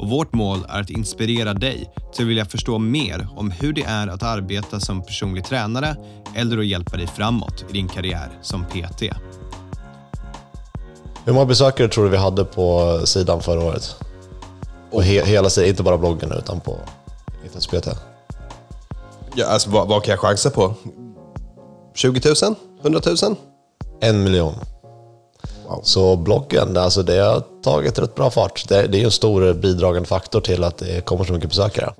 och vårt mål är att inspirera dig till att vilja förstå mer om hur det är att arbeta som personlig tränare eller att hjälpa dig framåt i din karriär som PT. Hur många besökare tror du vi hade på sidan förra året? Och he hela sidan, inte bara bloggen utan på Intensiv PT. Ja, alltså, vad, vad kan jag chansa på? 20 000? 100 000? En miljon. Så bloggen, alltså det har tagit rätt bra fart. Det, det är en stor bidragande faktor till att det kommer så mycket besökare.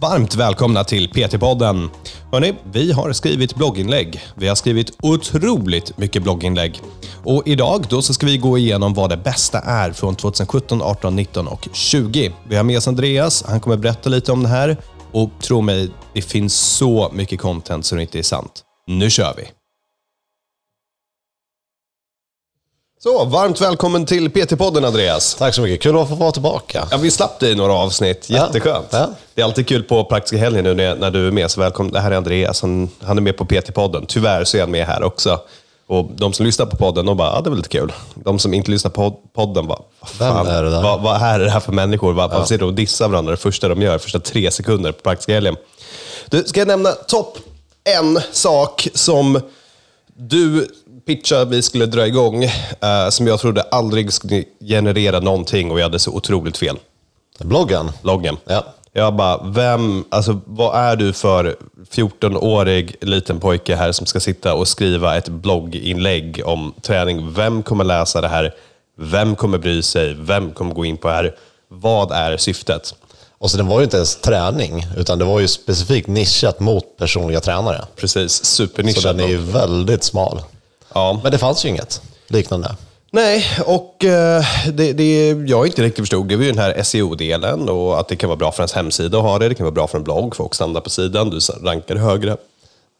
Varmt välkomna till PT-podden. Hörrni, vi har skrivit blogginlägg. Vi har skrivit otroligt mycket blogginlägg. Och idag då så ska vi gå igenom vad det bästa är från 2017, 18, 19 och 20. Vi har med oss Andreas. Han kommer berätta lite om det här. Och tro mig, det finns så mycket content som inte är sant. Nu kör vi! Så, varmt välkommen till PT-podden Andreas. Tack så mycket, kul att få vara tillbaka. Ja, vi slapp dig i några avsnitt. Jätteskönt. Ja. Det är alltid kul på Praktiska helgen nu när, när du är med. Så välkommen. Det här är Andreas. Han, han är med på PT-podden. Tyvärr så är han med här också. Och de som lyssnar på podden, de bara, ja det var lite kul. De som inte lyssnar på podden bara, vad är det där? Vad, vad är det här för människor? Vad, Varför sitter och dissar varandra det första de gör, första tre sekunder på Praktiska helgen? Du, ska jag nämna topp en sak som du pitchade vi skulle dra igång, eh, som jag trodde aldrig skulle generera någonting och vi hade så otroligt fel. Bloggen? Loggen. Ja. Jag bara, vem, alltså vad är du för 14-årig liten pojke här som ska sitta och skriva ett blogginlägg om träning? Vem kommer läsa det här? Vem kommer bry sig? Vem kommer gå in på det här? Vad är syftet? Och så den var ju inte ens träning, utan det var ju specifikt nischat mot personliga tränare. Precis, Så supernischat. den är ju väldigt smal. Ja. Men det fanns ju inget liknande. Nej, och eh, det, det jag inte riktigt förstod det var ju den här SEO-delen och att det kan vara bra för ens hemsida att ha det. Det kan vara bra för en blogg, folk stannar på sidan, du rankar högre.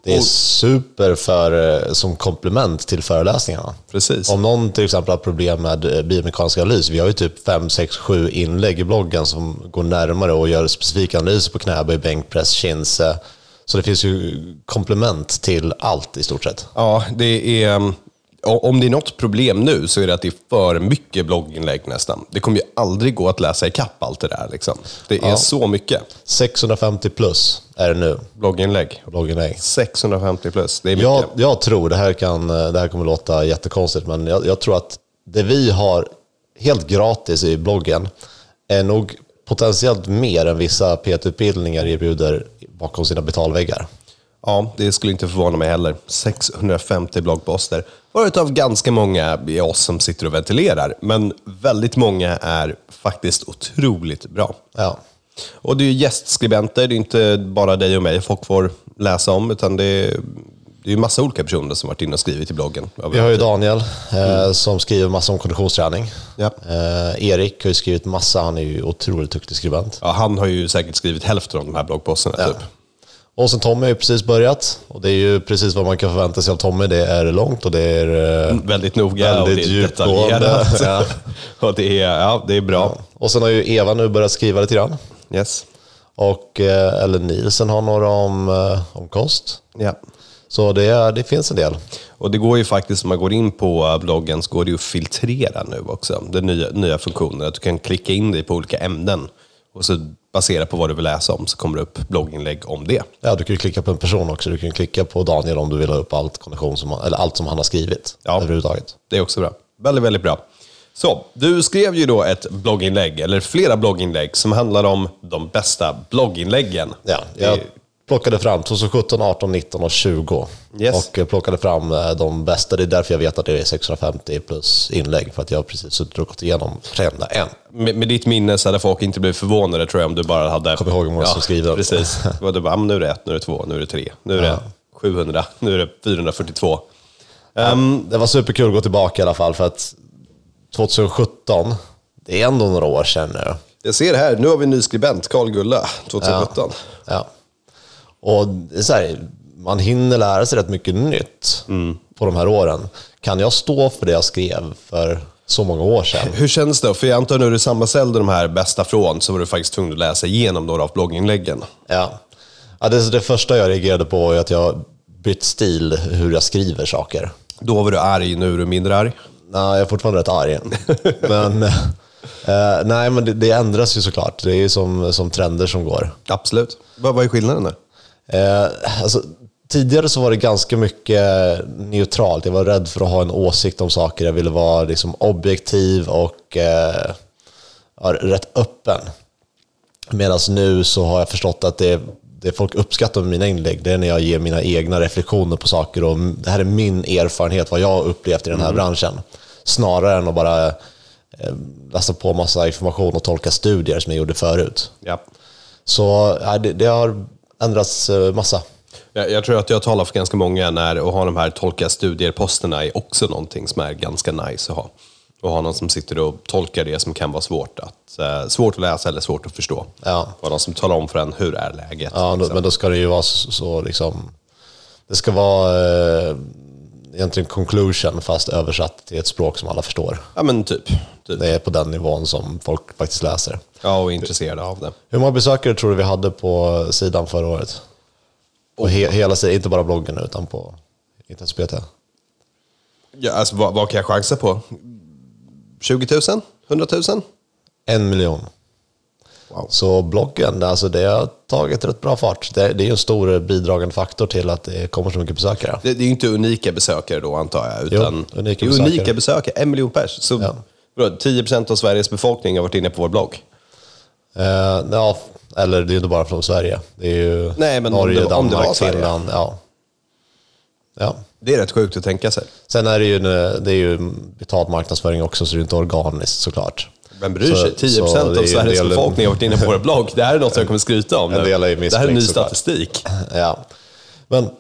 Det är super för, eh, som komplement till föreläsningarna. Precis. Om någon till exempel har problem med eh, biomekanisk analys, vi har ju typ 5, 6, 7 inlägg i bloggen som går närmare och gör specifika analyser på knäböj, bänkpress, chins. Så det finns ju komplement till allt i stort sett. Ja, det är... um, Om det är något problem nu så är det att det är för mycket blogginlägg nästan. Det kommer ju aldrig gå att läsa ikapp allt det där. Liksom. Det är så mycket 650 plus är det nu, blogginlägg. blogginlägg. 650 plus, det är mycket. Jag, jag tror, det här, kan, det här kommer låta jättekonstigt, men jag, jag tror att det vi har helt gratis i bloggen är nog potentiellt mer än vissa PT-utbildningar erbjuder bakom sina betalväggar. Ja, det skulle inte förvåna mig heller. 650 bloggposter. Varav ganska många är oss som sitter och ventilerar. Men väldigt många är faktiskt otroligt bra. Ja. Och det är gästskribenter, det är inte bara dig och mig folk får läsa om, utan det är, det är ju massa olika personer som varit inne och skrivit i bloggen. Vi har ju Daniel eh, som skriver massa om konditionsträning. Ja. Eh, Erik har ju skrivit massa, han är ju otroligt duktig skribent. Ja, han har ju säkert skrivit hälften av de här bloggposterna. Typ. Och sen Tommy har ju precis börjat. Och det är ju precis vad man kan förvänta sig av Tommy. Det är långt och det är... eh, Väldigt noga Väldigt och det är djupgående. Ja. och det är, ja, det är bra. Och sen har ju Eva nu börjat skriva lite grann. Yes. Och Ellen Nielsen har några om, om kost. Ja. Så det, det finns en del. Och det går ju faktiskt, om man går in på bloggen, så går det ju att filtrera nu också. Den nya, nya funktionen, att du kan klicka in dig på olika ämnen. Och så baserat på vad du vill läsa om så kommer det upp blogginlägg om det. Ja, du kan ju klicka på en person också. Du kan klicka på Daniel om du vill ha upp allt, kondition som, han- eller allt som han har skrivit. Ja. Överhuvudtaget. Det är också bra. Väldigt, väldigt bra. Så, du skrev ju då ett blogginlägg, eller flera blogginlägg, som handlar om de bästa blogginläggen. Ja, jag plockade fram 2017, 18, 19 och 20. Yes. Och eh, plockade fram eh, de bästa. Det är därför jag vet att det är 650 plus inlägg. För att jag har precis suttit och gått igenom varenda en. Med, med ditt minne så hade folk inte blivit förvånade tror jag om du bara hade... Kom ihåg hur många som skriver. Precis. Du bara, "Ah, men nu är det ett, nu är det två, nu är det tre, nu är det 700, nu är det 442. Ehm, Det var superkul att gå tillbaka i alla fall. För att 2017, det är ändå några år sedan nu. Jag ser det här, nu har vi en ny skribent, Carl Gulla, 2017. Ja. Och det är så här, man hinner lära sig rätt mycket nytt på de här åren. Kan jag stå för det jag skrev för så många år sedan? Hur känns det? För jag antar när du sammanställde de här bästa från så var du faktiskt tvungen att läsa igenom några av blogginläggen. Ja. ja det, det första jag reagerade på är att jag bytt stil hur jag skriver saker. Då var du arg, nu är du mindre arg. Nej, jag är fortfarande rätt arg. men, eh, nej, men det, det ändras ju såklart. Det är ju som, som trender som går. Absolut. Vad, vad är skillnaden där? Eh, alltså, tidigare så var det ganska mycket neutralt. Jag var rädd för att ha en åsikt om saker. Jag ville vara liksom objektiv och eh, rätt öppen. Medan nu så har jag förstått att det, det folk uppskattar med mina inlägg, det är när jag ger mina egna reflektioner på saker. Och det här är min erfarenhet, vad jag har upplevt i den här branschen. Snarare än att bara eh, läsa på massa information och tolka studier som jag gjorde förut. Ja. Så det, det har ändrats eh, massa. Jag, jag tror att jag talar för ganska många när att ha de här tolka studier-posterna är också någonting som är ganska nice att ha. Och ha någon som sitter och tolkar det som kan vara svårt att, eh, svårt att läsa eller svårt att förstå. Ja. Och någon som talar om för en hur är läget. Ja, liksom. men då ska det ju vara så, så liksom... Det ska vara eh, egentligen conclusion fast översatt till ett språk som alla förstår. ja men typ. typ. Det är på den nivån som folk faktiskt läser. Ja, och är intresserade av det. Hur många besökare tror du vi hade på sidan förra året? På he, hela sidan, inte bara bloggen utan på Intensity PT. Ja, alltså, vad, vad kan jag chansa på? 20 000? 100 000? En miljon. Wow. Så bloggen, alltså det har tagit rätt bra fart. Det, det är ju en stor bidragande faktor till att det kommer så mycket besökare. Det, det är ju inte unika besökare då antar jag. Utan Jo, unika besökare. unika besökare. En miljon pers. Så Ja. vadå, 10% av Sveriges befolkning har varit inne på vår blogg. Eh, ja, eller det är inte bara från Sverige. Det är ju Nej, men Norge, det- Danmark. Finland. Ja. Ja. Det är rätt sjukt att tänka sig. Sen är det ju, det är ju betald marknadsföring också, så det är inte organiskt såklart. Vem bryr sig? 10% så det är av Sveriges del- befolkning har varit inne på vår blogg. Det här är något jag kommer skryta om Det här är ny statistik. Ja. Men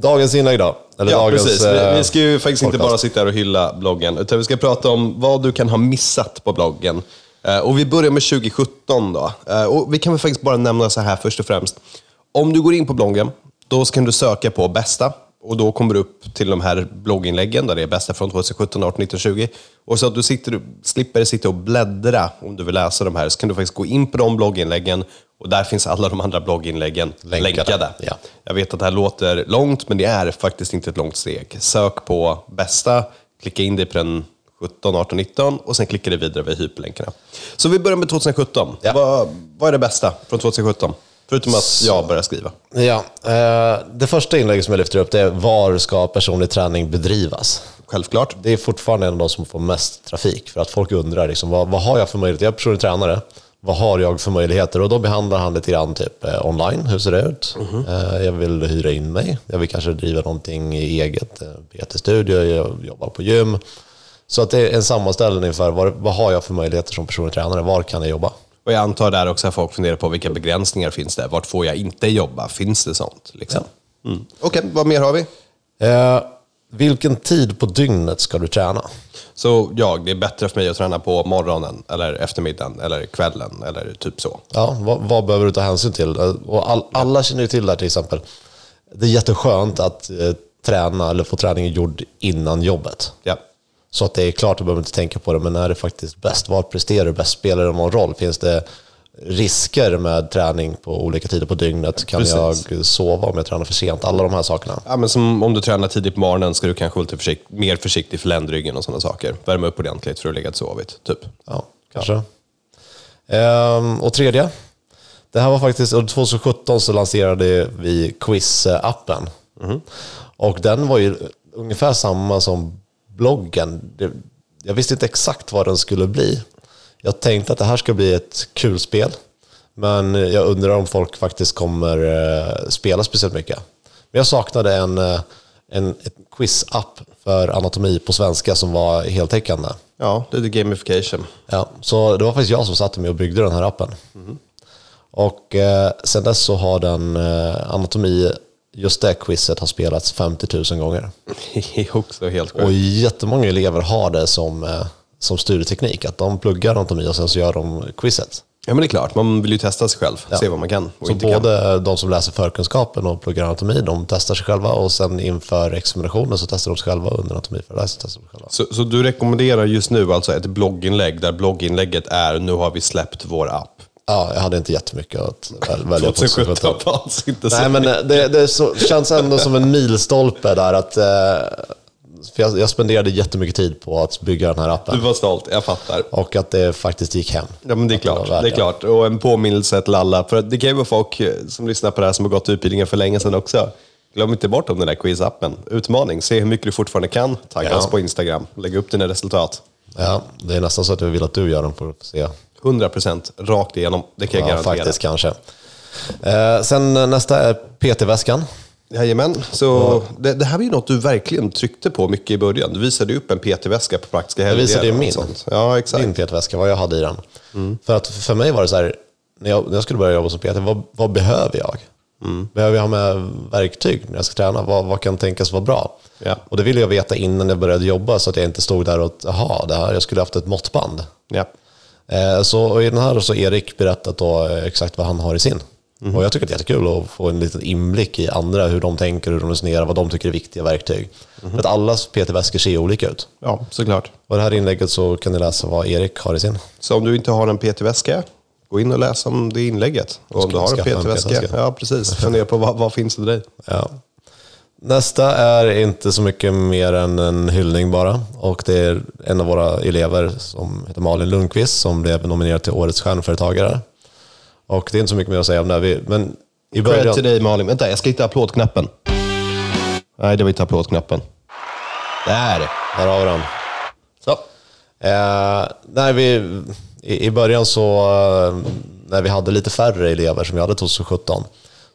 dagens inlägg då? Eller Ja, dagens, precis. eh, Vi, vi ska ju faktiskt inte podcast. bara sitta här och hylla bloggen, utan vi ska prata om vad du kan ha missat på bloggen. Eh, Och vi börjar med 2017 då. Eh, Och vi kan väl faktiskt bara nämna så här först och främst. Om du går in på bloggen, då kan du söka på bästa. Och då kommer du upp till de här blogginläggen där det är bästa från 2017, 18, 19, 20. Och så att du sitter, slipper sitta och bläddra om du vill läsa de här, så kan du faktiskt gå in på de blogginläggen och där finns alla de andra blogginläggen Länkade. länkade. Ja. Jag vet att det här låter långt, men det är faktiskt inte ett långt steg. Sök på bästa, klicka in dig på den 17, 18, 19 och sen klicka dig vidare vid hyperlänkarna. Så vi börjar med 2017. Ja. Vad, vad är det bästa från 2017? Förutom att jag börjar skriva. Ja, eh, det första inlägget som jag lyfter upp det är var ska personlig träning bedrivas? Självklart. Det är fortfarande en av de som får mest trafik. För att folk undrar, liksom, vad, vad har jag för möjligheter? Jag är personlig tränare. Vad har jag för möjligheter? Och då behandlar han lite grann typ eh, online. Hur ser det ut? Eh, jag vill hyra in mig. Jag vill kanske driva någonting i eget. PT-studio, jag jobbar på gym. Så att det är en sammanställning för vad, vad har jag för möjligheter som personlig tränare? Var kan jag jobba? Och jag antar där också att folk funderar på vilka begränsningar finns det? Vart får jag inte jobba? Finns det sånt? Liksom? Mm. Okej, vad mer har vi? Eh, vilken tid på dygnet ska du träna? Så jag, det är bättre för mig att träna på morgonen, eller eftermiddagen, eller kvällen, eller typ så. Ja, vad, vad behöver du ta hänsyn till? Eh, Och all, alla känner ju till det här till exempel. Det är jätteskönt att eh, träna eller få träningen gjord innan jobbet. Ja. Så att det är klart, du behöver inte tänka på det, men är det faktiskt bäst? Var presterar du bäst? Spelar det någon roll? Finns det risker med träning på olika tider på dygnet? Kan Precis. jag sova om jag tränar för sent? Alla de här sakerna. Ja, men som om du tränar tidigt på morgonen ska du kanske vara lite försikt, mer försiktig för ländryggen och sådana saker. Värma upp ordentligt för att ligga sovit, typ. Ja, kanske. Ehm, och tredje. Det här var faktiskt, under 2017 så lanserade vi Quiz-appen. Och den var ju ungefär samma som bloggen. Det, jag visste inte exakt vad den skulle bli. Jag tänkte att det här ska bli ett kul spel. Men jag undrar om folk faktiskt kommer eh, spela speciellt mycket. Men jag saknade en, eh, en quiz-app för anatomi på svenska som var heltäckande. Ja, lite gamification. Ja, så det var faktiskt jag som satte mig och byggde den här appen. Och eh, sen dess så har den eh, anatomi, just det quizet har spelats 50 000 gånger. Det är också helt Och sjukt. jättemånga elever har det som, eh, som studieteknik, att de pluggar anatomi och sen så gör de quizet. Ja, men det är klart. Man vill ju testa sig själv. Se vad man kan och Så inte kan. både de som läser förkunskapen och pluggar anatomi, de testar sig själva och sen inför examinationen så testar de sig själva under anatomiföreläsningen. testar de sig själva. Så, så du rekommenderar just nu alltså ett blogginlägg där blogginlägget är nu har vi släppt vår app. Ja, jag hade inte jättemycket att väl- välja på. 2017 var alltså inte så. Nej, men det, det så, känns ändå som en milstolpe där. Att, eh, för jag, jag spenderade jättemycket tid på att bygga den här Du appen. var stolt, jag fattar. Och att det faktiskt gick hem. Ja, men det är klart. värt Det är klart. Och en påminnelse till alla. För det kan ju vara folk eh, som lyssnar på det här som har gått utbildningen för länge sedan också. Glöm inte bort om den där quizappen. Utmaning. Se hur mycket du fortfarande kan. Tagga Ja. oss på Instagram. Lägg upp dina resultat. Ja, det är nästan så att jag vill att du gör den för att se. 100% rakt igenom. Det kan jag Ja, garantera. faktiskt kanske. Eh, sen eh, nästa är PT-väskan. Jajamän, så det, det här var ju något du verkligen tryckte på mycket i början. Du visade upp en PT-väska på praktiska helger. visade ju min. Ja, exakt. Din PT-väska, vad jag hade i den. För att för mig var det så här, när jag, när jag skulle börja jobba som PT, vad, vad behöver jag? Behöver jag ha med verktyg när jag ska träna? Vad, vad kan tänkas vara bra? Ja. Och det ville jag veta innan jag började jobba så att jag inte stod där och, jaha, det här, jag skulle haft ett måttband. Ja. Eh, Så i den här så har Erik berättat då eh, exakt vad han har i sin. Och jag tycker det är jättekul att få en liten inblick i andra, hur de tänker, hur de resonerar, vad de tycker är viktiga verktyg. För att alla PT-väskor ser olika ut. ja, såklart. Och det här inlägget så kan ni läsa vad Erik har i sin. Så om du inte har en PT-väska, gå in och läs om det inlägget. Och om du har en PT-väska, ja precis. Fundera på vad, vad finns det i dig? Ja. Nästa är inte så mycket mer än en hyllning bara. Och det är en av våra elever som heter Malin Lundqvist som blev nominerad till Årets stjärnföretagare. Och det är inte så mycket mer att säga om det. Men i Cred början... till dig Malin. Vänta, jag ska hitta applådknappen. Nej, det var inte applådknappen. Där! Där har vi den. Så. Eh, när vi, i, I början så, eh, när vi hade lite färre elever som vi hade 2017,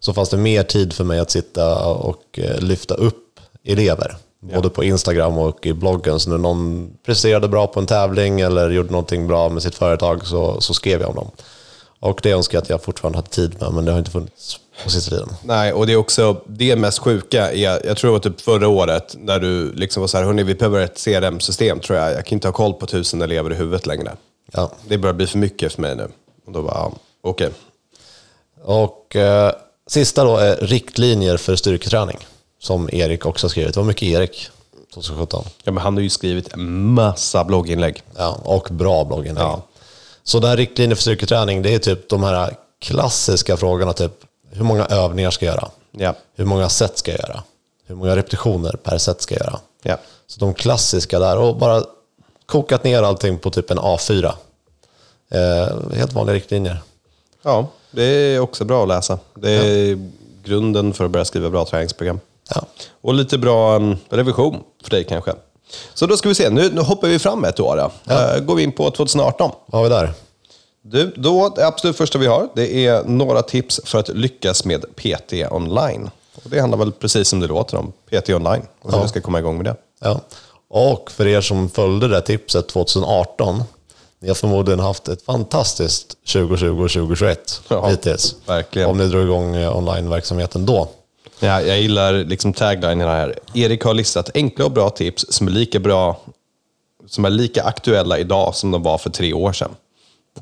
så fanns det mer tid för mig att sitta och eh, lyfta upp elever. Både på Instagram och i bloggen. Så när någon presterade bra på en tävling eller gjorde någonting bra med sitt företag så, så skrev jag om dem. Och det önskar jag att jag fortfarande hade tid med, men det har inte funnits på sista tiden. Nej, och det är också det mest sjuka. Är, jag tror var typ förra året när du liksom var så här, hörni, vi behöver ett CRM-system tror jag. Jag kan inte ha koll på tusen elever i huvudet längre. Ja. Det börjar bli för mycket för mig nu. Och då bara, ja, okej. Och eh, sista då är riktlinjer för styrketräning, som Erik också har skrivit. Det var mycket Erik 2017. Ja, men han har ju skrivit en massa blogginlägg. Ja, och bra blogginlägg. Ja. Så där riktlinjer för styrketräning, det är typ de här klassiska frågorna, typ hur många övningar ska jag göra? Ja. Hur många set ska jag göra? Hur många repetitioner per set ska jag göra? Ja. Så de klassiska där, och bara kokat ner allting på typ en A4. Eh, helt vanliga riktlinjer. Ja, det är också bra att läsa. Det är grunden för att börja skriva bra träningsprogram. Ja. Och lite bra um, revision för dig kanske. Så då ska vi se, nu, nu hoppar vi fram ett år. Då. Eh, går vi in på 2018. Vad har vi där? Du, då, det absolut första vi har, det är några tips för att lyckas med PT online. Och det handlar väl precis som det låter om, PT online. Och hur du ska komma igång med det. Ja. Och för er som följde det tipset 2018, ni har förmodligen haft ett fantastiskt 2020 och 2021 Ja, hittills. verkligen. Om ni drog igång eh, onlineverksamheten då. Ja, jag gillar liksom taglinen här. Erik har listat enkla och bra tips som är lika bra, som är lika aktuella idag som de var för tre år sedan.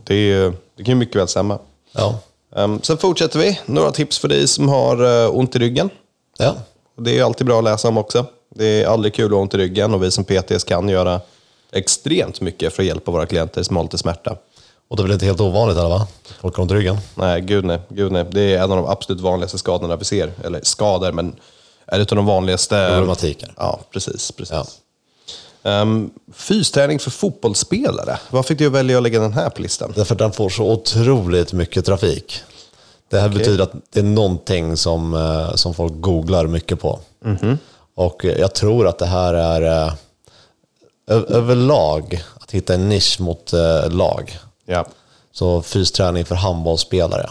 Det, är, det kan ju mycket väl stämma. Ja. Um, sen fortsätter vi. Några tips för dig som har uh, ont i ryggen. Ja. Det är alltid bra att läsa om också. Det är aldrig kul att ha ont i ryggen och vi som PTs kan göra extremt mycket för att hjälpa våra klienter som har lite smärta. Och det är väl inte helt ovanligt eller va? Folk i ryggen. Nej, gud nej, gud nej. Det är en av de absolut vanligaste skadorna vi ser. Eller skador, men är ett av de vanligaste... Problematiker. Ja, precis. precis. Ja. Um, fysträning för fotbollsspelare. Vad fick du att välja att lägga den här på listan? Därför att den får så otroligt mycket trafik. Det här betyder att det är någonting som, eh, som folk googlar mycket på. Och eh, jag tror att det här är eh, överlag att hitta en nisch mot eh, lag. Ja. Så fysträning för handbollsspelare.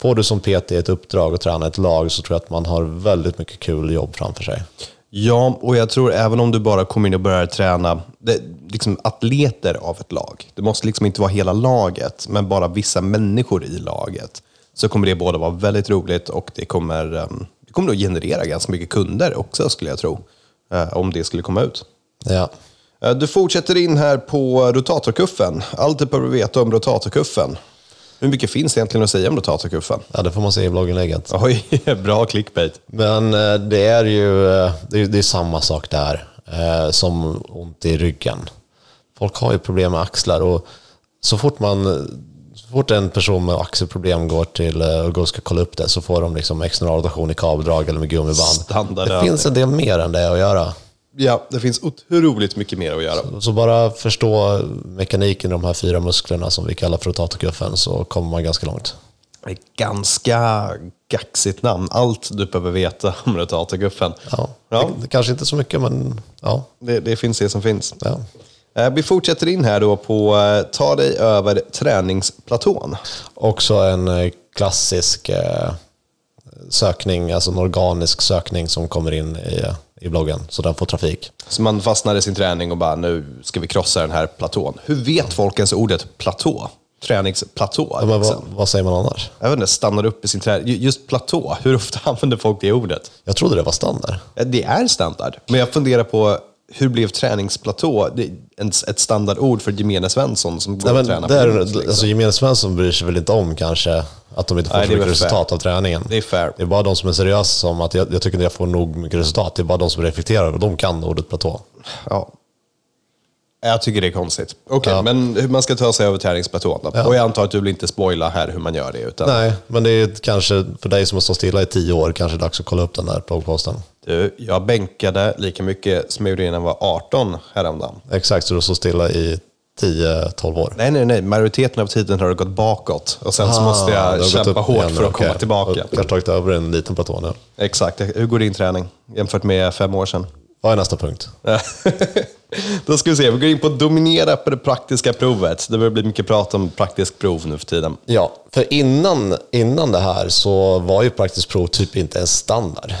Får du som PT ett uppdrag att träna ett lag så tror jag att man har väldigt mycket kul jobb framför sig. Ja, och jag tror även om du bara kommer in och börjar träna det, liksom atleter av ett lag. Det måste liksom inte vara hela laget, men bara vissa människor i laget. Så kommer det både vara väldigt roligt och det kommer, um, det kommer att generera ganska mycket kunder också, skulle jag tro. eh, om det skulle komma ut. Ja. Eh, Du fortsätter in här på rotatorkuffen. Allt du behöver veta om rotatorkuffen. Hur mycket finns det egentligen att säga om rotatorkuffen? Ja, det får man se i blogginlägget. Oj, bra clickbait. Men eh, det är ju eh, det är, det är samma sak där som ont i ryggen. Folk har ju problem med axlar och så fort man så fort en person med axelproblem går till och går och ska kolla upp det så får de liksom extra rotation i kabeldrag eller med gummiband. Standard det finns en del mer än det att göra. Ja, det finns otroligt mycket mer att göra. Så bara förstå mekaniken i de här fyra musklerna som vi kallar för rotatorkuffen så kommer man ganska långt. Det är ett ganska gaxigt namn. Allt du behöver veta om rotatorkuffen. Ja, Ja. Det, kanske inte så mycket men ja. Det, det finns det som finns. ja. Eh, Vi fortsätter in här då på eh, ta dig över träningsplatån. Också en eh, klassisk sökning, alltså en organisk sökning som kommer in i, i bloggen. Så den får trafik. Så man fastnar i sin träning och bara nu ska vi krossa den här platån. Hur vet folk ens ordet platå? Träningsplatå? Ja, men vad, liksom. vad säger man annars? Jag vet inte, stannar upp i sin träning. Ju- Just platå, hur ofta använder folk det ordet? Jag trodde det var standard. Det är standard, men jag funderar på hur blev träningsplatå det är ett standardord för gemene Svensson som går Nej, och tränar det på är, gymmet, liksom? alltså, gemene Svensson bryr sig väl inte om kanske att de inte får Nej, så det är mycket väl fair. resultat av träningen. Det är fair. Det är bara de som är seriösa som att jag, jag tycker inte jag får nog mycket resultat. Det är bara de som reflekterar och de kan ordet platå. Ja. Jag tycker det är konstigt. Okej, Ja. men hur man ska ta sig över träningsplatån? Ja. Och jag antar att du vill inte spoila här hur man gör det. Utan Nej, men det är kanske för dig som har stått stilla i tio år kanske dags att kolla upp den där bloggposten. Du, jag bänkade lika mycket som jag gjorde innan jag var 18 häromdagen. Exakt, så du står stilla i 10-12 år. Nej, nej, nej. Majoriteten av tiden har det gått bakåt. Och sen så Ah, måste det har jag gått kämpa hårt igen, för att okej. komma tillbaka. Och Kanske tagit över en liten platå nu. Exakt. Hur går din träning jämfört med fem år sedan? Vad är nästa punkt? Då ska vi se, vi går in på att dominera på det praktiska provet. Det börjar bli mycket prat om praktiskt prov nu för tiden. Ja, för innan, innan det här så var ju praktiskt prov typ inte en standard.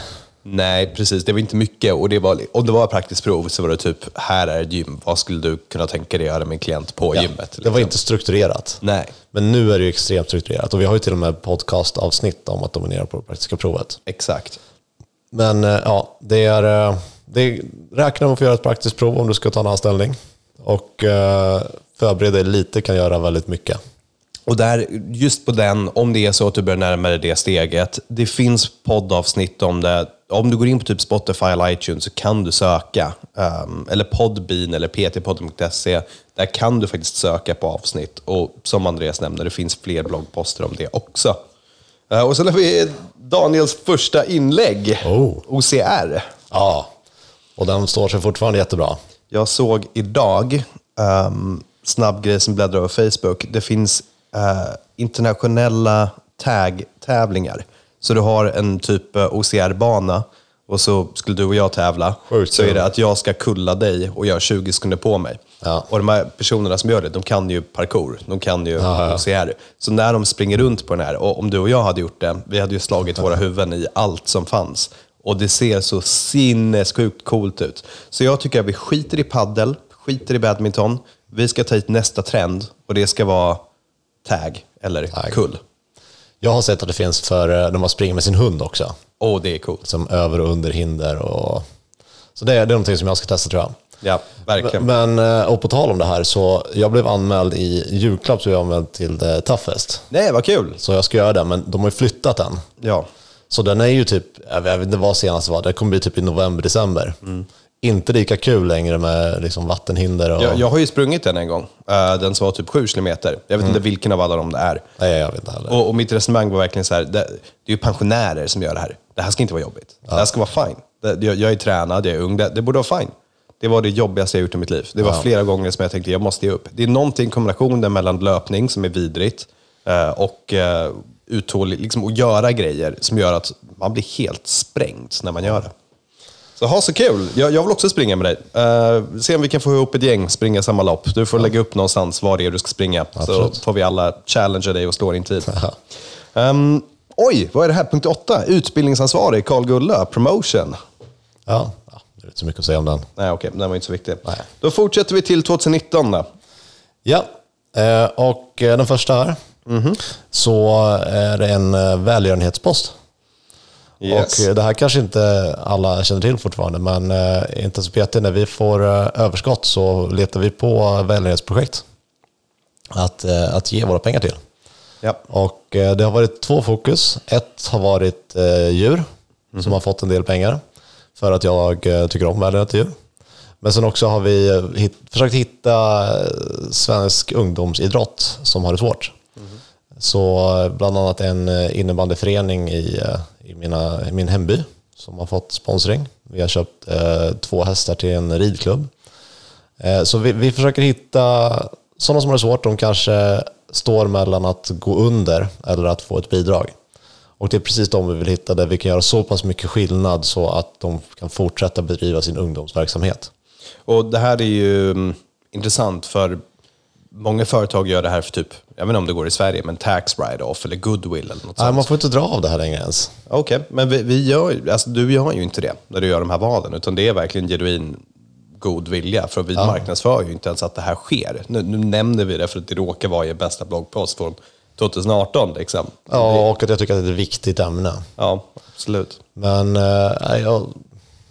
Nej, precis. Det var inte mycket. Och det var, om det var praktiskt prov så var det typ, här är ett gym. Vad skulle du kunna tänka dig göra med en klient på Ja, gymmet? det var inte strukturerat. Nej. Men nu är det extremt strukturerat och vi har ju till och med podcastavsnitt om att dominera på det praktiska provet. Exakt. Men eh, ja, det är, eh, det är, räkna med att få göra ett praktiskt prov om du ska ta en anställning. Och eh, förbereda dig lite kan göra väldigt mycket. Och där, just på den, om det är så att du börjar närma dig det steget, det finns poddavsnitt om det. Om du går in på typ Spotify eller iTunes så kan du söka, ehm, eller Podbean eller ptpodden.se, där kan du faktiskt söka på avsnitt. Och som Andreas nämnde, det finns fler bloggposter om det också. Eh, och sen har vi Daniels första inlägg, Oh. OCR. Ja, och den står sig fortfarande jättebra. Jag såg idag, um, snabb grej som bläddrar över Facebook, det finns eh, internationella tag-tävlingar. Så du har en typ eh, OCR-bana och så skulle du och jag tävla. Sjukt så är det att jag ska kulla dig och göra 20 sekunder på mig. Ja. Och de här personerna som gör det, de kan ju parkour. De kan ju ja. OCR. Så när de springer runt på den här, och om du och jag hade gjort det, vi hade ju slagit våra huvuden i allt som fanns. Och det ser så sinnessjukt coolt ut. Så jag tycker att vi skiter i paddel, skiter i badminton. Vi ska ta hit nästa trend och det ska vara tag eller Tag. kull. Jag har sett att det finns för eh, när man springer med sin hund också. Åh, det är coolt. Som över och under hinder. Och... Så det är, det är någonting som jag ska testa tror jag. Ja, verkligen. Men, eh, och på tal om det här, så jag blev anmäld i julklapp så jag anmäld till The Toughest. Nej, vad kul. Så jag ska göra det, men de har ju flyttat den. Ja. Så den är ju typ, jag vet inte vad senast var, det kommer bli typ i november, december. Inte lika kul längre med liksom vattenhinder och... Jag, jag har ju sprungit den en gång. Eh, den som var typ 7 kilometer. Jag vet inte vilken av alla de det är. Nej, jag vet inte heller. Och, och mitt resonemang var verkligen så här, det, det är ju pensionärer som gör det här. Det här ska inte vara jobbigt. Det här ska vara fine. Det, jag, jag är tränad, jag är ung, det, det borde vara fine. Det var det jobbigaste jag gjort i mitt liv. Det var flera gånger som jag tänkte, jag måste ge upp. Det är någonting i kombinationen mellan löpning, som är vidrigt, eh, och uh, uthållig, liksom att göra grejer som gör att man blir helt sprängd när man gör det. Så ha så kul! Jag, jag vill också springa med dig. Uh, se om vi kan få ihop ett gäng, springa samma lopp. Du får lägga upp någonstans var det är du ska springa. Absolut. Så får vi alla challengea dig och slå din tid. Ehm, oj, vad är det här? Punkt 8. Utbildningsansvarig, Karl Gulla, promotion. Ja, ja, det är inte så mycket att säga om den. Nej, okej, den var inte så viktig. Nej. Då fortsätter vi till 2019 då. Ja, eh, och eh, den första här. Så är det en välgörenhetspost. Yes. Och eh, det här kanske inte alla känner till fortfarande, men eh, inte så PT, när vi får eh, överskott så letar vi på välgörenhetsprojekt att, att ge våra pengar till. Ja. Och det har varit två fokus. Ett har varit djur, som har fått en del pengar. För att jag tycker om välgörenhet djur. Men sen också har vi hit, försökt hitta svensk ungdomsidrott som har det svårt. Så eh, bland annat en eh, innebandyförening i, eh, i, mina, i min hemby som har fått sponsring. Vi har köpt eh, två hästar till en ridklubb. Eh, så vi, vi försöker hitta sådana som har det svårt. De kanske står mellan att gå under eller att få ett bidrag. Och det är precis de vi vill hitta där vi kan göra så pass mycket skillnad så att de kan fortsätta bedriva sin ungdomsverksamhet. Och det här är ju mm, intressant för många företag gör det här för typ, jag vet inte om det går i Sverige, men tax write-off eller goodwill eller något Nej, sånt. man får inte dra av det här längre ens. Okej, men vi, vi gör, alltså, du gör ju inte det när du gör de här valen, utan det är verkligen genuin god vilja. För vi marknadsför ju inte ens att det här sker. Nu, nu nämner vi det för att det råkar vara i bästa bloggpost från 2018. Liksom. Ja, och att jag tycker att det är ett viktigt ämne. ja, absolut. Men eh, jag,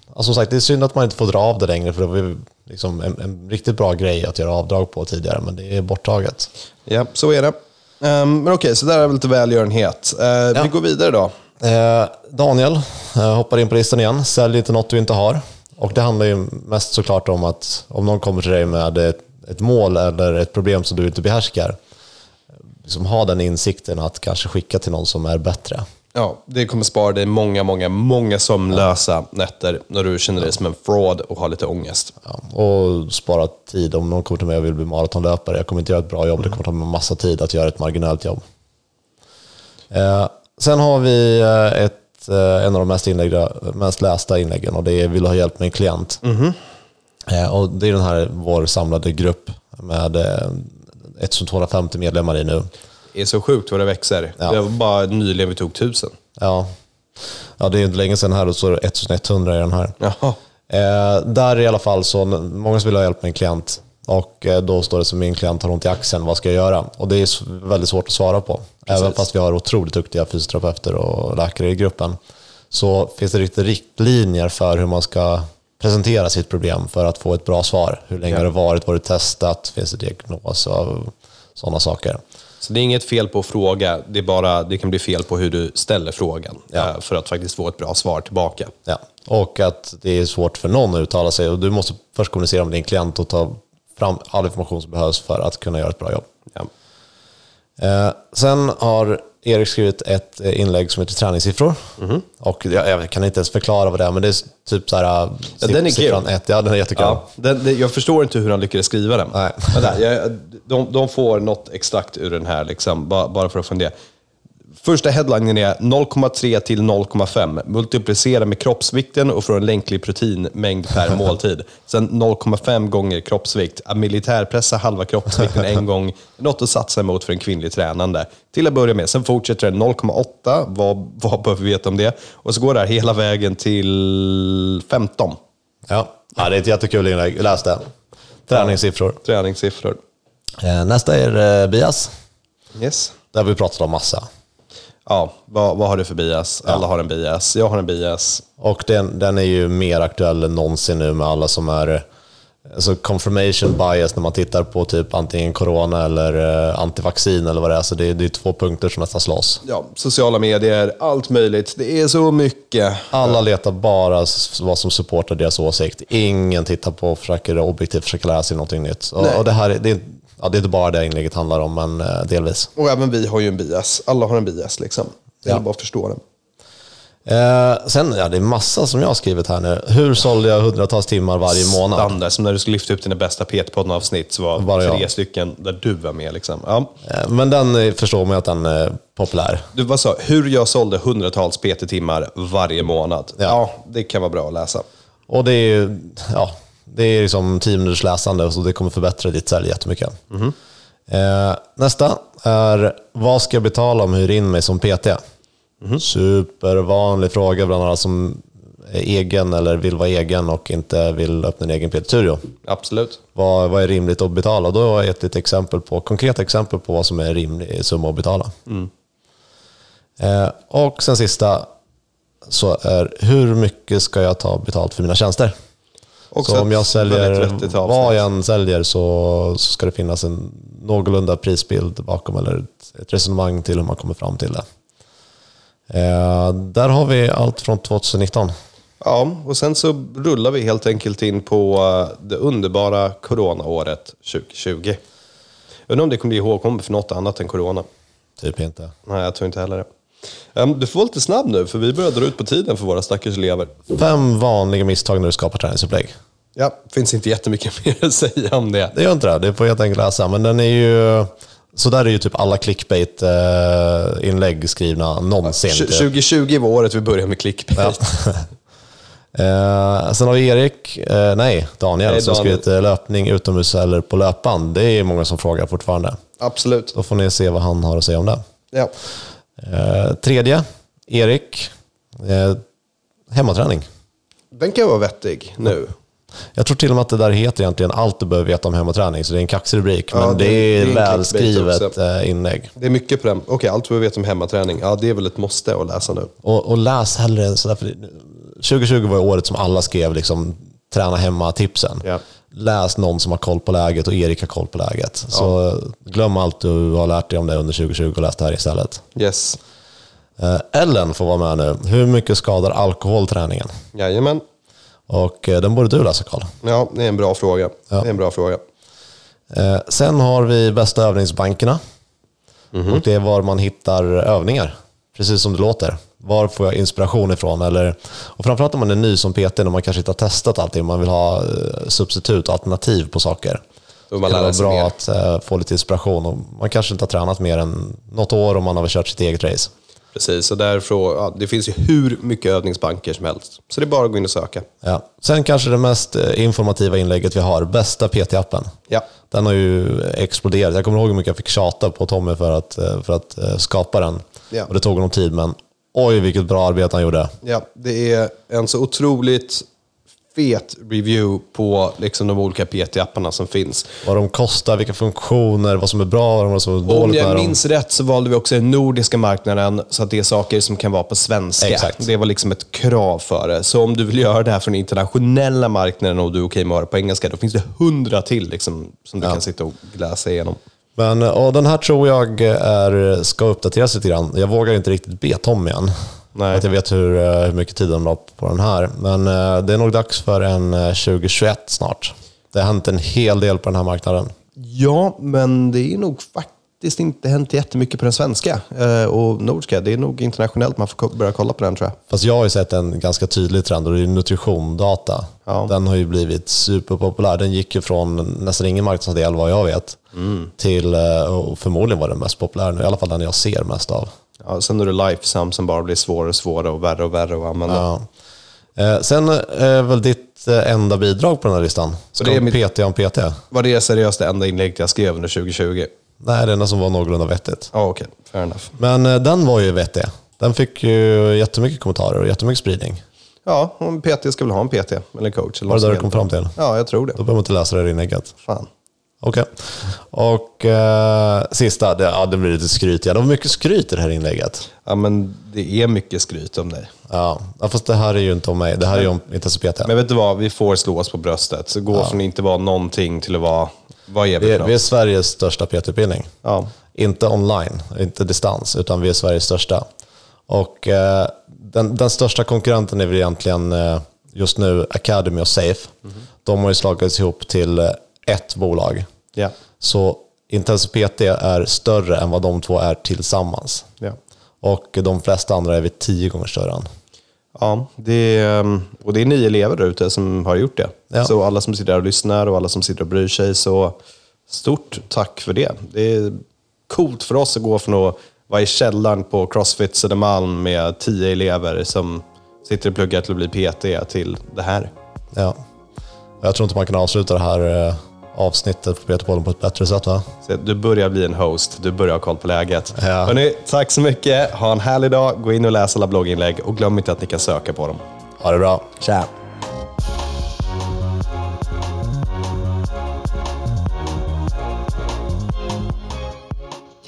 alltså, som sagt, det är synd att man inte får dra av det längre för det var liksom en, en riktigt bra grej att göra avdrag på tidigare, men det är borttaget. Ja, så är det. Ehm, men okej, så där är väl lite välgörenhet. Uh, Vi går vidare då. Eh, Daniel eh, hoppar in på listan igen. Sälj inte något du inte har. Och det handlar ju mest såklart om att om någon kommer till dig med ett, ett mål eller ett problem som du inte behärskar, liksom ha den insikten att kanske skicka till någon som är bättre. Ja, det kommer spara dig många, många, många sömnlösa nätter när du känner dig som en fraud och har lite ångest. Ja, och spara tid. Om någon kommer till mig och vill bli maratonlöpare, jag kommer inte göra ett bra jobb, det kommer ta mig massa tid att göra ett marginellt jobb. Eh, sen har vi eh, ett, eh, en av de mest, inlägga, mest lästa inläggen och det är Vill du ha hjälp med en klient? Eh, och det är den här vår samlade grupp med eh, 1250 medlemmar i nu. Är så sjukt vad det växer. Ja. Det var bara nyligen vi tog tusen. Ja, ja det är inte länge sedan här och så är det 1100 i den här. Jaha. Eh, där i alla fall så, många som vill ha hjälp med en klient och eh, då står det som min klient har ont i axeln, vad ska jag göra? Och det är väldigt svårt att svara på. Även fast vi har otroligt duktiga fysioterapeuter och läkare i gruppen så finns det riktigt riktlinjer för hur man ska presentera sitt problem för att få ett bra svar. Hur länge Ja. har det varit? Var det testat? Finns det diagnos? Och sådana saker. Så det är inget fel på att fråga, det, är bara, det kan bli fel på hur du ställer frågan Ja. eh, för att faktiskt få ett bra svar tillbaka. Ja. Och att det är svårt för någon att uttala sig och du måste först kommunicera med din klient och ta fram all information som behövs för att kunna göra ett bra jobb. Ja. Eh, sen har Erik skrivit ett eh, inlägg som heter träningssiffror. Och jag, jag kan inte ens förklara vad det är, men det är typ så här... eh, Ja, den är kul. siffran ett. Ja, den är jättekul. Ja, den, den, jag förstår inte hur han lyckades skriva den. Nej. Vänta, jag, de, de får något exakt ur den här, liksom, bara, bara för att fundera. Första headlinen är 0,3 till 0,5. Multiplicera med kroppsvikten och få en länklig proteinmängd per måltid. Sen 0,5 gånger kroppsvikt. Att militärpressa halva kroppsvikten en gång. Något att satsa emot för en kvinnlig tränande. Till att börja med. Sen fortsätter det 0,8. Vad, vad behöver vi veta om det? Och så går det här hela vägen till 15. Ja. ja, det är ett jättekul inlägg. Läs det. Träningssiffror. Träningssiffror. Eh, nästa är eh, bias. Yes. Där har vi pratat om massa. Ja, vad, vad har du för bias? Alla har en bias. Jag har en bias. Och den, den är ju mer aktuell än någonsin nu med alla som är alltså confirmation bias när man tittar på typ antingen corona eller eh, antivaccin eller vad det är. Så det, är- det är två punkter som nästan slåss. Ja, sociala medier, allt möjligt. Det är så mycket. Alla letar bara vad som supportar deras åsikt. Ingen tittar på och försöker objektivt försöka lära sig någonting nytt. Och, och det, här, är- det, är, ja, det är inte bara det inlägget handlar om, men eh, delvis. Och även vi har ju en bias. Alla har en bias liksom. Det gäller Ja. bara att förstå den. Eh, sen, ja, det är massa som jag har skrivit här nu. Hur sålde jag hundratals timmar varje månad? Standard, som när du skulle lyfta upp dina bästa PT-podden-avsnitt så var Bara tre jag. stycken där du var med. Liksom. Ja. Eh, men den eh, förstår man ju att den är populär. Du, vad sa Hur jag sålde hundratals PT-timmar varje månad. Ja. Ja. det kan vara bra att läsa. Och det är ju ja, det är liksom 10 minuters läsande så det kommer förbättra ditt sälj jättemycket. Eh, nästa är, vad ska jag betala om jag hyr in mig som PT? Supervanlig fråga bland alla som är egen eller vill vara egen och inte vill öppna en egen PT-studio. Absolut. Vad, vad är rimligt att betala? Då har jag gett ett exempel på, konkreta exempel på vad som är en rimlig summa att betala. Eh, och sen sista, så är hur mycket ska jag ta betalt för mina tjänster? Också så om jag säljer, vad jag än säljer så, så ska det finnas en någorlunda prisbild bakom eller ett, ett resonemang till hur man kommer fram till det. Eh, där har vi allt från 2019. Ja, och sen så rullar vi helt enkelt in på eh, det underbara coronaåret 2020. Jag undrar om det kommer bli ihågkommet för något annat än corona. Typ inte. Nej, jag tror inte heller det. Ehm, Du får vara lite snabb nu, för vi börjar dra ut på tiden för våra stackars elever. Fem vanliga misstag när du skapar träningsupplägg. Ja, finns inte jättemycket mer att säga om det. Det gör inte det, det får jag helt enkelt läsa. Men den är ju... Så där är ju typ alla clickbait-inlägg skrivna någonsin. Tj- typ. 2020 var året vi började med clickbait. Eh, sen har vi Erik, eh, nej Daniel, Nej, som skrivit eh, löpning utomhus eller på löpband. Det är många som frågar fortfarande. Absolut. Då får ni se vad han har att säga om det. Ja. Eh, tredje, Erik. Eh, hemmaträning. Den kan vara vettig nu. Jag tror till och med att det där heter egentligen allt du behöver veta om hemmaträning, så det är en kaxig rubrik. Ja, men det- det, det är är en välskrivet eh, inlägg. Det är mycket på den. Okej, allt vi vet om hemmaträning. Ja, det är väl ett måste att läsa nu. Och, och läs hellre sådär, för 2020 var året som alla skrev liksom, träna hemma-tipsen. Ja. Läs någon som har koll på läget och Erik har koll på läget. Så glöm allt du har lärt dig om det under 2020 och läs det här istället. Yes. Eh, Ellen får vara med nu. Hur mycket skadar alkohol träningen? Jajamän. Och eh, den borde du läsa Karl. Ja, det är en bra fråga. Det är en bra fråga. Eh, Sen har vi bästa övningsbankerna. Och det är var man hittar övningar. Precis som det låter. Var får jag inspiration ifrån? Eller, och framförallt om man är ny som PT, när man kanske inte har testat allting. Man vill ha eh, substitut och alternativ på saker. Då man det kan lär vara sig bra mer. att få lite inspiration. Och man kanske inte har tränat mer än något år om man har kört sitt eget race. Precis, och därför, ja, det finns ju hur mycket övningsbanker som helst. Så det är bara att gå in och söka. Ja. Sen kanske det mest eh, informativa inlägget vi har, bästa PT-appen. Ja. Den har ju exploderat. Jag kommer ihåg hur mycket jag fick tjata på Tommy för att, eh, för att eh, skapa den. Ja. Och det tog honom tid, men oj vilket bra arbete han gjorde. Ja, det är en så otroligt fet review på liksom de olika PT-apparna som finns. Vad de kostar, vilka funktioner, vad som är bra, vad som är Och dåligt om med jag dem. minns rätt så valde vi också den nordiska marknaden, så att det är saker som kan vara på svenska. Exakt. Det var liksom ett krav för det. Så om du vill göra det här från den internationella marknaden och du är okej med att göra det på engelska, då finns det hundra till liksom, som du kan sitta och läsa igenom. Men och den här tror jag är, ska uppdateras lite grann. Jag vågar inte riktigt be Tommy än. Nej. Att jag vet hur, eh, hur mycket tid de la på den här. Men eh, det är nog dags för en eh, 2021 snart. Det har hänt en hel del på den här marknaden. Ja, men det är nog faktiskt inte hänt jättemycket på den svenska. Eh, och nordiska, det är nog internationellt man får börja kolla på den tror jag. Fast jag har ju sett en ganska tydlig trend och det är nutritiondata. Ja. Den har ju blivit superpopulär. Den gick ju från nästan ingen marknadsandel vad jag vet till, eh, och förmodligen var den mest populär nu. I alla fall den jag ser mest av. Ja, sen är det Lifesum som bara blir svårare och svårare och värre och värre att använda. Ja. Eh, sen är väl ditt eh, enda bidrag på den här listan. Ska det är mitt- PT om PT? Var det seriöst det enda inlägget jag skrev under 2020? Nej, det enda som var någorlunda vettigt. Ja, okej. Fair enough. Men eh, den var ju vettig. Den fick ju jättemycket kommentarer och jättemycket spridning. Ja, om PT ska väl ha en PT eller coach. Eller Var det där du kom fram till? Ja, jag tror det. Då behöver man inte läsa det här inlägget. Fan. Okej. Och eh, sista, det, ja, det blir lite skryt. Ja, det var mycket skryt i det här inlägget. Ja, men det är mycket skryt om dig. Ja, ja, fast det här är ju inte om mig. Det här är ju om Intensivt PT. Men vet du vad? Vi får slå oss på bröstet. Så gå från att inte vara någonting till att vara... Vad är vi Vi vi är? Sveriges största PT-utbildning. Ja. Inte online, inte distans, utan vi är Sveriges största. Och eh, den, den största konkurrenten är väl egentligen eh, just nu Academy och Safe. De har ju slagits ihop till eh, ett bolag. Ja. Så Intensiv PT är större än vad de två är tillsammans. Ja. Och de flesta andra är vi tio gånger större än. Ja, det är, ehm, och det är ni elever där ute som har gjort det. Ja. Så alla som sitter där och lyssnar och alla som sitter och bryr sig, så stort tack för det. Det är coolt för oss att gå från att vara i källaren på Crossfit Södermalm med tio elever som sitter och pluggar till att bli PT till det här. Ja. Jag tror inte man kan avsluta det här eh, avsnittet på PT-podden på ett bättre sätt va? Du börjar bli en host, du börjar ha koll på läget. Ja. Hörrni, tack så mycket, ha en härlig dag, gå in och läs alla blogginlägg och glöm inte att ni kan söka på dem. Ha det bra. Tja!